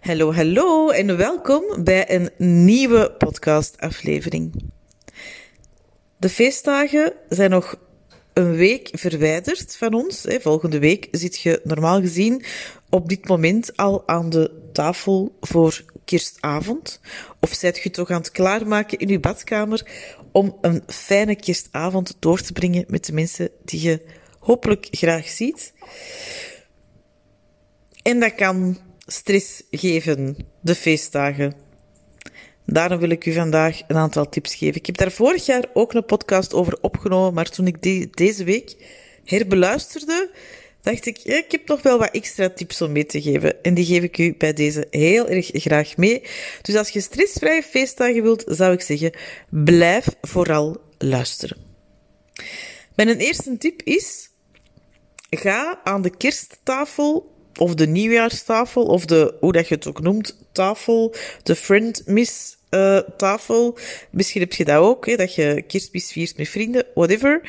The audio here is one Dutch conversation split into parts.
Hallo, hallo en welkom bij een nieuwe podcastaflevering. De feestdagen zijn nog een week verwijderd van ons. Volgende week zit je normaal gezien op dit moment al aan de tafel voor kerstavond. Of zijt je toch aan het klaarmaken in je badkamer om een fijne kerstavond door te brengen met de mensen die je hopelijk graag ziet. En dat kan stress geven, de feestdagen. Daarom wil ik u vandaag een aantal tips geven. Ik heb daar vorig jaar ook een podcast over opgenomen, maar toen ik die deze week herbeluisterde, dacht ik, ik heb nog wel wat extra tips om mee te geven. En die geef ik u bij deze heel erg graag mee. Dus als je stressvrije feestdagen wilt, zou ik zeggen, blijf vooral luisteren. Mijn eerste tip is, ga aan de kersttafel of de nieuwjaarstafel, of de, hoe dat je het ook noemt, tafel, de friend miss uh, tafel. Misschien heb je dat ook, hè, dat je kerstmis viert met vrienden, whatever.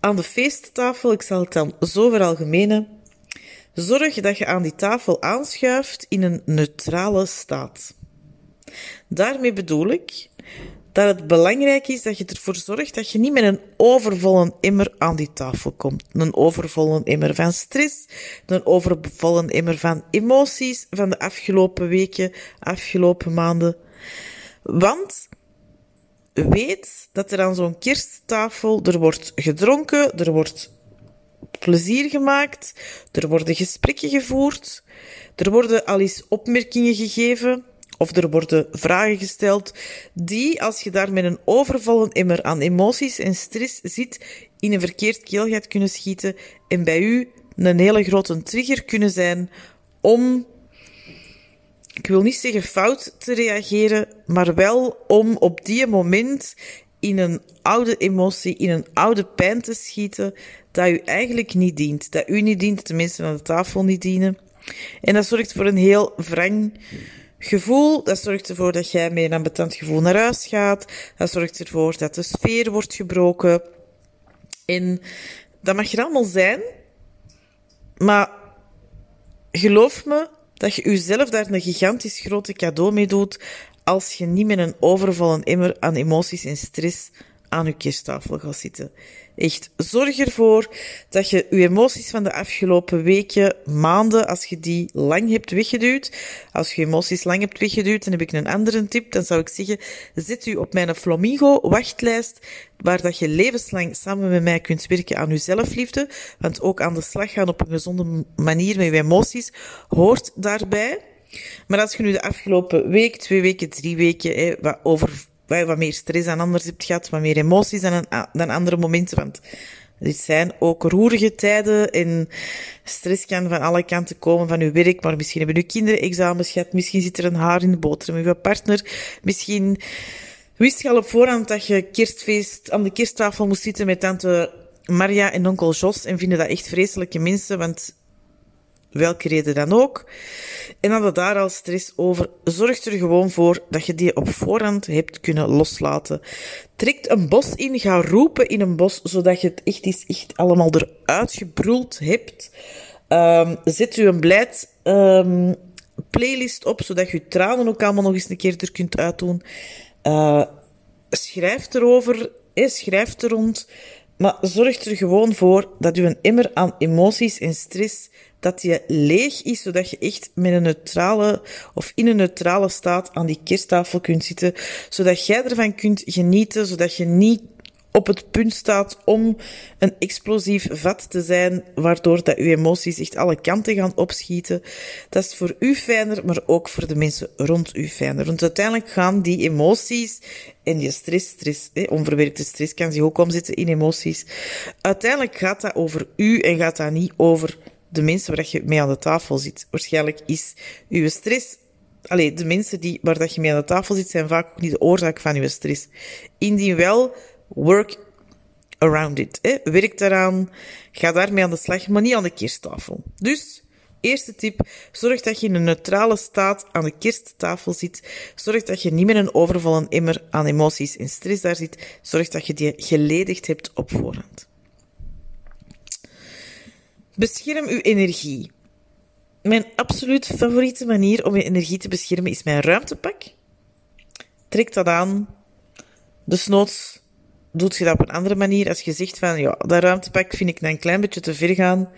Aan de feesttafel, ik zal het dan zo veralgemenen. Zorg dat je aan die tafel aanschuift in een neutrale staat. Daarmee bedoel ik dat het belangrijk is dat je ervoor zorgt dat je niet met een overvolle emmer aan die tafel komt. Een overvolle emmer van stress, een overvolle emmer van emoties van de afgelopen weken, afgelopen maanden. Want weet dat er aan zo'n kersttafel, er wordt gedronken, er wordt plezier gemaakt, er worden gesprekken gevoerd, er worden al eens opmerkingen gegeven, of er worden vragen gesteld die, als je daar met een overvallen emmer aan emoties en stress zit, in een verkeerd keelgat kunnen schieten en bij u een hele grote trigger kunnen zijn om, ik wil niet zeggen fout te reageren, maar wel om op die moment in een oude emotie, in een oude pijn te schieten, dat u eigenlijk niet dient. Dat u niet dient, de mensen aan de tafel niet dienen. En dat zorgt voor een heel wrang gevoel. Dat zorgt ervoor dat jij met een ambetant gevoel naar huis gaat. Dat zorgt ervoor dat de sfeer wordt gebroken. En dat mag er allemaal zijn. Maar geloof me dat je jezelf daar een gigantisch grote cadeau mee doet als je niet met een overvallen emmer aan emoties en stress aan je kersttafel gaat zitten. Echt, zorg ervoor dat je je emoties van de afgelopen weken, maanden, als je die lang hebt weggeduwd, als je emoties lang hebt weggeduwd, dan heb ik een andere tip. Dan zou ik zeggen, zet u op mijn Flamingo wachtlijst, waar dat je levenslang samen met mij kunt werken aan uw zelfliefde. Want ook aan de slag gaan op een gezonde manier met je emoties hoort daarbij. Maar als je nu de afgelopen week, twee weken, drie weken, wat over wat meer stress dan anders hebt gehad, wat meer emoties dan, dan andere momenten. Want dit zijn ook roerige tijden en stress kan van alle kanten komen van uw werk, maar misschien hebben uw kinderen examens gehad, misschien zit er een haar in de boter met uw partner, misschien wist je al op voorhand dat je kerstfeest aan de kersttafel moest zitten met tante Maria en onkel Jos en vinden dat echt vreselijke mensen, want welke reden dan ook. En hadden daar al stress over. Zorg er gewoon voor dat je die op voorhand hebt kunnen loslaten. Trek een bos in, ga roepen in een bos, zodat je het echt is echt allemaal eruit gebruld hebt. Um, zet u een blijd um, playlist op, zodat je tranen ook allemaal nog eens een keer er kunt uitdoen. Uh, schrijf erover, eh, schrijf er rond. Maar zorg er gewoon voor dat u een emmer aan emoties en stress dat je leeg is, zodat je echt met een neutrale of in een neutrale staat aan die kersttafel kunt zitten, zodat jij ervan kunt genieten, zodat je niet op het punt staat om een explosief vat te zijn, waardoor dat uw emoties echt alle kanten gaan opschieten. Dat is voor u fijner, maar ook voor de mensen rond u fijner. Want uiteindelijk gaan die emoties en die stress, stress, onverwerkte stress kan zich ook omzetten in emoties. Uiteindelijk gaat dat over u en gaat dat niet over de mensen waar je mee aan de tafel zit. Waarschijnlijk is uw stress Allee, de mensen die, waar dat je mee aan de tafel zit, zijn vaak ook niet de oorzaak van uw stress. Indien wel, work around it. Hè. Werk daaraan, ga daarmee aan de slag, maar niet aan de kersttafel. Dus, eerste tip, zorg dat je in een neutrale staat aan de kersttafel zit. Zorg dat je niet met een overvallen emmer aan emoties en stress daar zit. Zorg dat je die geledigd hebt op voorhand. Bescherm uw energie. mijn absoluut favoriete manier om je energie te beschermen is mijn ruimtepak. Trek dat aan. Desnoods doet je dat op een andere manier. Als je zegt van, ja, dat ruimtepak vind ik een klein beetje te ver gaan.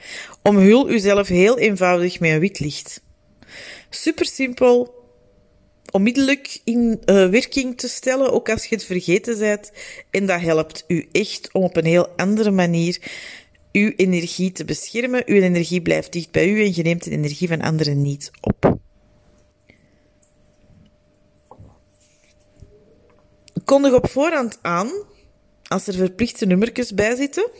Omhul jezelf heel eenvoudig met een wit licht. Super simpel. Onmiddellijk in uh, werking te stellen, ook als je het vergeten bent. En dat helpt u echt om op een heel andere manier uw energie te beschermen. Uw energie blijft dicht bij u en je neemt de energie van anderen niet op. Kondig op voorhand aan, als er verplichte nummertjes bij zitten,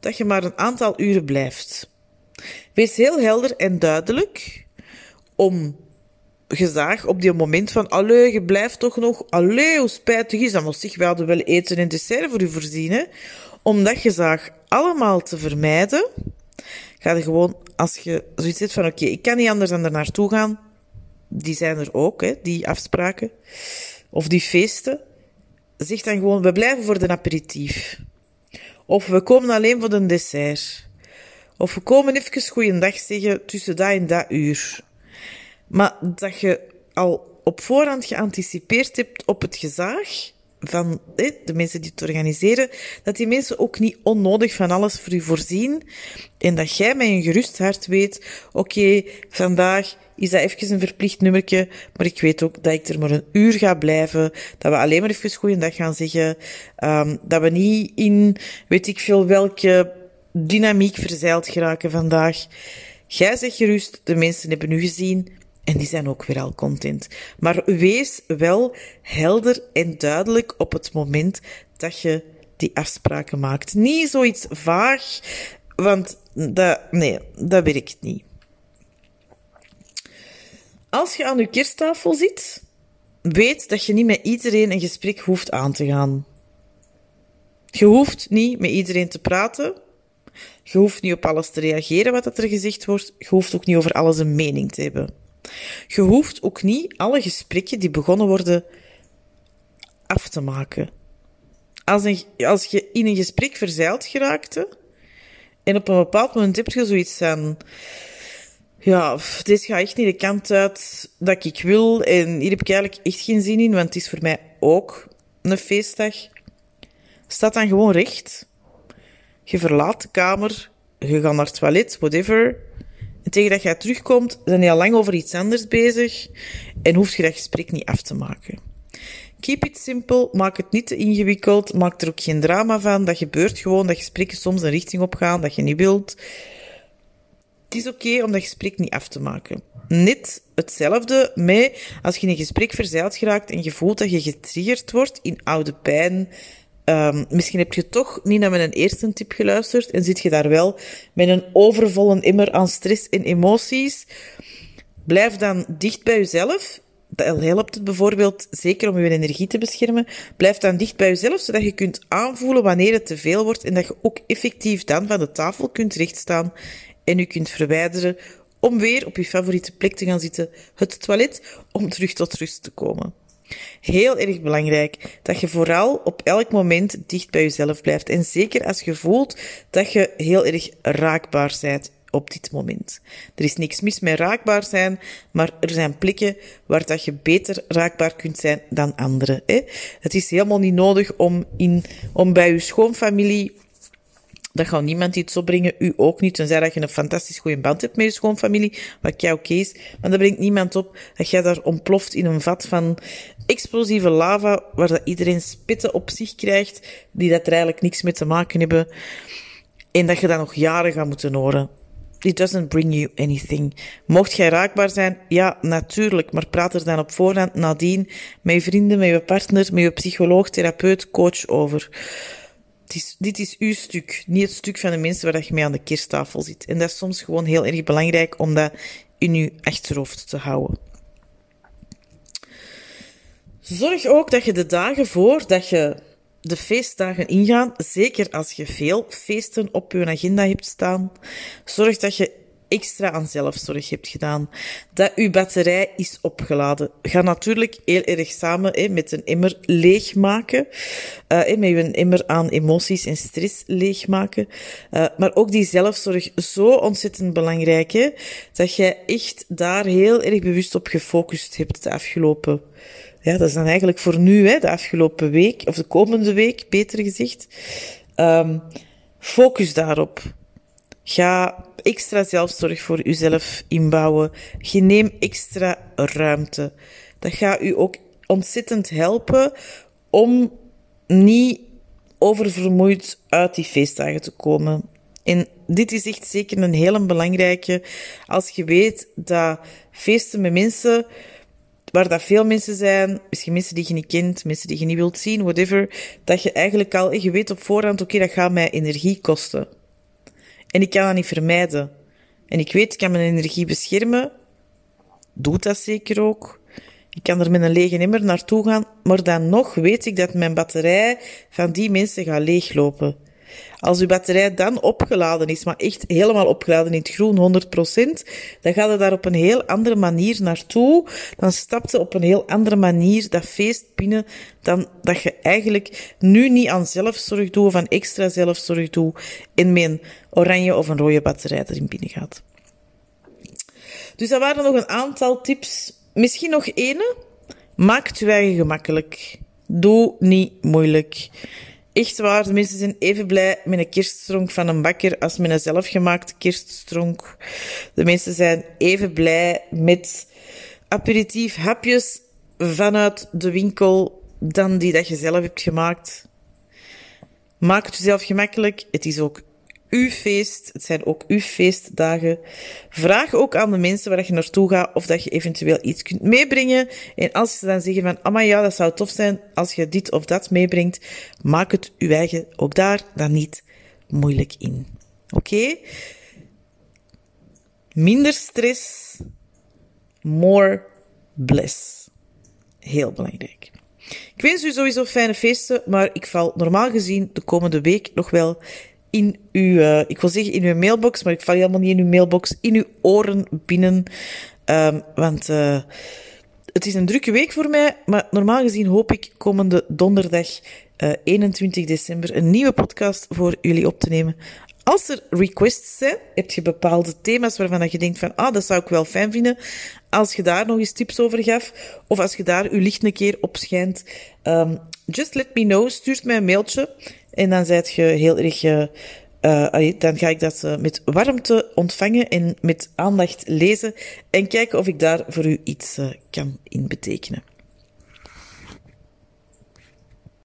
dat je maar een aantal uren blijft. Wees heel helder en duidelijk om gezaag op die moment van, allee, je blijft toch nog, allee, hoe spijtig is dat, maar zich, we hadden wel eten en dessert voor u voorzien, hè om dat gezaag allemaal te vermijden, ga je gewoon, als je zoiets zit van, oké, ik kan niet anders dan er naartoe gaan, die zijn er ook, hè, die afspraken, of die feesten, zeg dan gewoon, we blijven voor de aperitief. Of we komen alleen voor de dessert. Of we komen even goeiedag zeggen tussen dat en dat uur. Maar dat je al op voorhand geanticipeerd hebt op het gezaag, van de mensen die het organiseren, dat die mensen ook niet onnodig van alles voor u voorzien. En dat jij met een gerust hart weet, oké, vandaag is dat even een verplicht nummertje, maar ik weet ook dat ik er maar een uur ga blijven, dat we alleen maar even goeiedag gaan zeggen, um, dat we niet in, weet ik veel welke dynamiek verzeild geraken vandaag. Jij zegt gerust, de mensen hebben u gezien, en die zijn ook weer al content. Maar wees wel helder en duidelijk op het moment dat je die afspraken maakt. Niet zoiets vaag, want dat, nee, dat werkt niet. Als je aan je kersttafel zit, weet dat je niet met iedereen een gesprek hoeft aan te gaan. Je hoeft niet met iedereen te praten. Je hoeft niet op alles te reageren wat er gezegd wordt. Je hoeft ook niet over alles een mening te hebben. Je hoeft ook niet alle gesprekken die begonnen worden af te maken. Als, als je in een gesprek verzeild geraakte en op een bepaald moment heb je zoiets van ja, dit gaat echt niet de kant uit dat ik wil en hier heb ik eigenlijk echt geen zin in, want het is voor mij ook een feestdag. Staat dan gewoon recht. Je verlaat de kamer, je gaat naar het toilet, whatever. En tegen dat jij terugkomt, zijn je al lang over iets anders bezig en hoef je dat gesprek niet af te maken. Keep it simple, maak het niet te ingewikkeld, maak er ook geen drama van. Dat gebeurt gewoon, dat gesprekken soms een richting op gaan dat je niet wilt. Het is oké om dat gesprek niet af te maken. Net hetzelfde met als je in een gesprek verzeild geraakt en je voelt dat je getriggerd wordt in oude pijn, Um, misschien heb je toch niet naar mijn eerste tip geluisterd en zit je daar wel met een overvolle immer aan stress en emoties. Blijf dan dicht bij jezelf. Dat helpt het bijvoorbeeld zeker om je energie te beschermen. Blijf dan dicht bij jezelf, zodat je kunt aanvoelen wanneer het te veel wordt en dat je ook effectief dan van de tafel kunt rechtstaan en je kunt verwijderen om weer op je favoriete plek te gaan zitten, het toilet, om terug tot rust te komen. Heel erg belangrijk dat je vooral op elk moment dicht bij jezelf blijft. En zeker als je voelt dat je heel erg raakbaar bent op dit moment. Er is niks mis met raakbaar zijn, maar er zijn plekken waar dat je beter raakbaar kunt zijn dan anderen. Hè? Het is helemaal niet nodig om, in, om bij je schoonfamilie dat gaat niemand iets opbrengen, u ook niet, tenzij dat je een fantastisch goede band hebt met je schoonfamilie, wat jij oké is. Maar dat brengt niemand op dat jij daar ontploft in een vat van explosieve lava, waar dat iedereen spitten op zich krijgt, die dat er eigenlijk niks mee te maken hebben. En dat je dan nog jaren gaat moeten horen. It doesn't bring you anything. Mocht jij raakbaar zijn? Ja, natuurlijk. Maar praat er dan op voorhand nadien met je vrienden, met je partner, met je psycholoog, therapeut, coach over dit is uw stuk, niet het stuk van de mensen waar je mee aan de kersttafel zit. En dat is soms gewoon heel erg belangrijk om dat in je achterhoofd te houden. Zorg ook dat je de dagen voor dat je de feestdagen ingaan, zeker als je veel feesten op je agenda hebt staan, zorg dat je extra aan zelfzorg hebt gedaan, dat uw batterij is opgeladen. Ga natuurlijk heel erg samen hè, met een emmer leegmaken, uh, met een emmer aan emoties en stress leegmaken. Uh, maar ook die zelfzorg zo ontzettend belangrijk, hè, dat jij echt daar heel erg bewust op gefocust hebt de afgelopen ja, dat is dan eigenlijk voor nu, hè, de afgelopen week, of de komende week, beter gezegd. Um, focus daarop. Ga extra zelfzorg voor uzelf inbouwen. Je neem extra ruimte. Dat gaat u ook ontzettend helpen om niet oververmoeid uit die feestdagen te komen. En dit is echt zeker een hele belangrijke als je weet dat feesten met mensen waar dat veel mensen zijn, misschien mensen die je niet kent, mensen die je niet wilt zien, whatever, dat je eigenlijk al, je weet op voorhand, oké, dat gaat mij energie kosten. En ik kan dat niet vermijden. En ik weet, ik kan mijn energie beschermen. Doet dat zeker ook. Ik kan er met een lege emmer naartoe gaan, maar dan nog weet ik dat mijn batterij van die mensen gaat leeglopen. Als uw batterij dan opgeladen is, maar echt helemaal opgeladen in het groen, 100%, dan gaat het daar op een heel andere manier naartoe. Dan stapt ze op een heel andere manier dat feest binnen dan dat je eigenlijk nu niet aan zelfzorg doet of aan extra zelfzorg doet en met een oranje of een rode batterij erin binnen gaat. Dus dat waren nog een aantal tips. Misschien nog ene. Maak het gemakkelijk. Doe niet moeilijk. Echt waar, de mensen zijn even blij met een kerststronk van een bakker als met een zelfgemaakte kerststronk. De mensen zijn even blij met aperitief hapjes vanuit de winkel dan die dat je zelf hebt gemaakt. Maak het jezelf gemakkelijk. Het is ook uw feest. Het zijn ook uw feestdagen. Vraag ook aan de mensen waar je naartoe gaat of dat je eventueel iets kunt meebrengen. En als ze dan zeggen van, ah maar ja, dat zou tof zijn als je dit of dat meebrengt, maak het uw eigen ook daar dan niet moeilijk in. Oké? Minder stress, more bliss. Heel belangrijk. Ik wens u sowieso fijne feesten, maar ik val normaal gezien de komende week nog wel in uw, uh, ik wil zeggen in uw mailbox, maar ik val helemaal niet in uw mailbox, in uw oren binnen. Um, want uh, het is een drukke week voor mij, maar normaal gezien hoop ik komende donderdag uh, eh, 21 december een nieuwe podcast voor jullie op te nemen. Als er requests zijn, heb je bepaalde thema's waarvan je denkt van, ah, dat zou ik wel fijn vinden. Als je daar nog eens tips over gaf, of als je daar uw licht een keer op schijnt, um, just let me know. Stuurt mij een mailtje. En dan zijt je heel erg, uh, dan ga ik dat uh, met warmte ontvangen en met aandacht lezen en kijken of ik daar voor u iets kan in betekenen.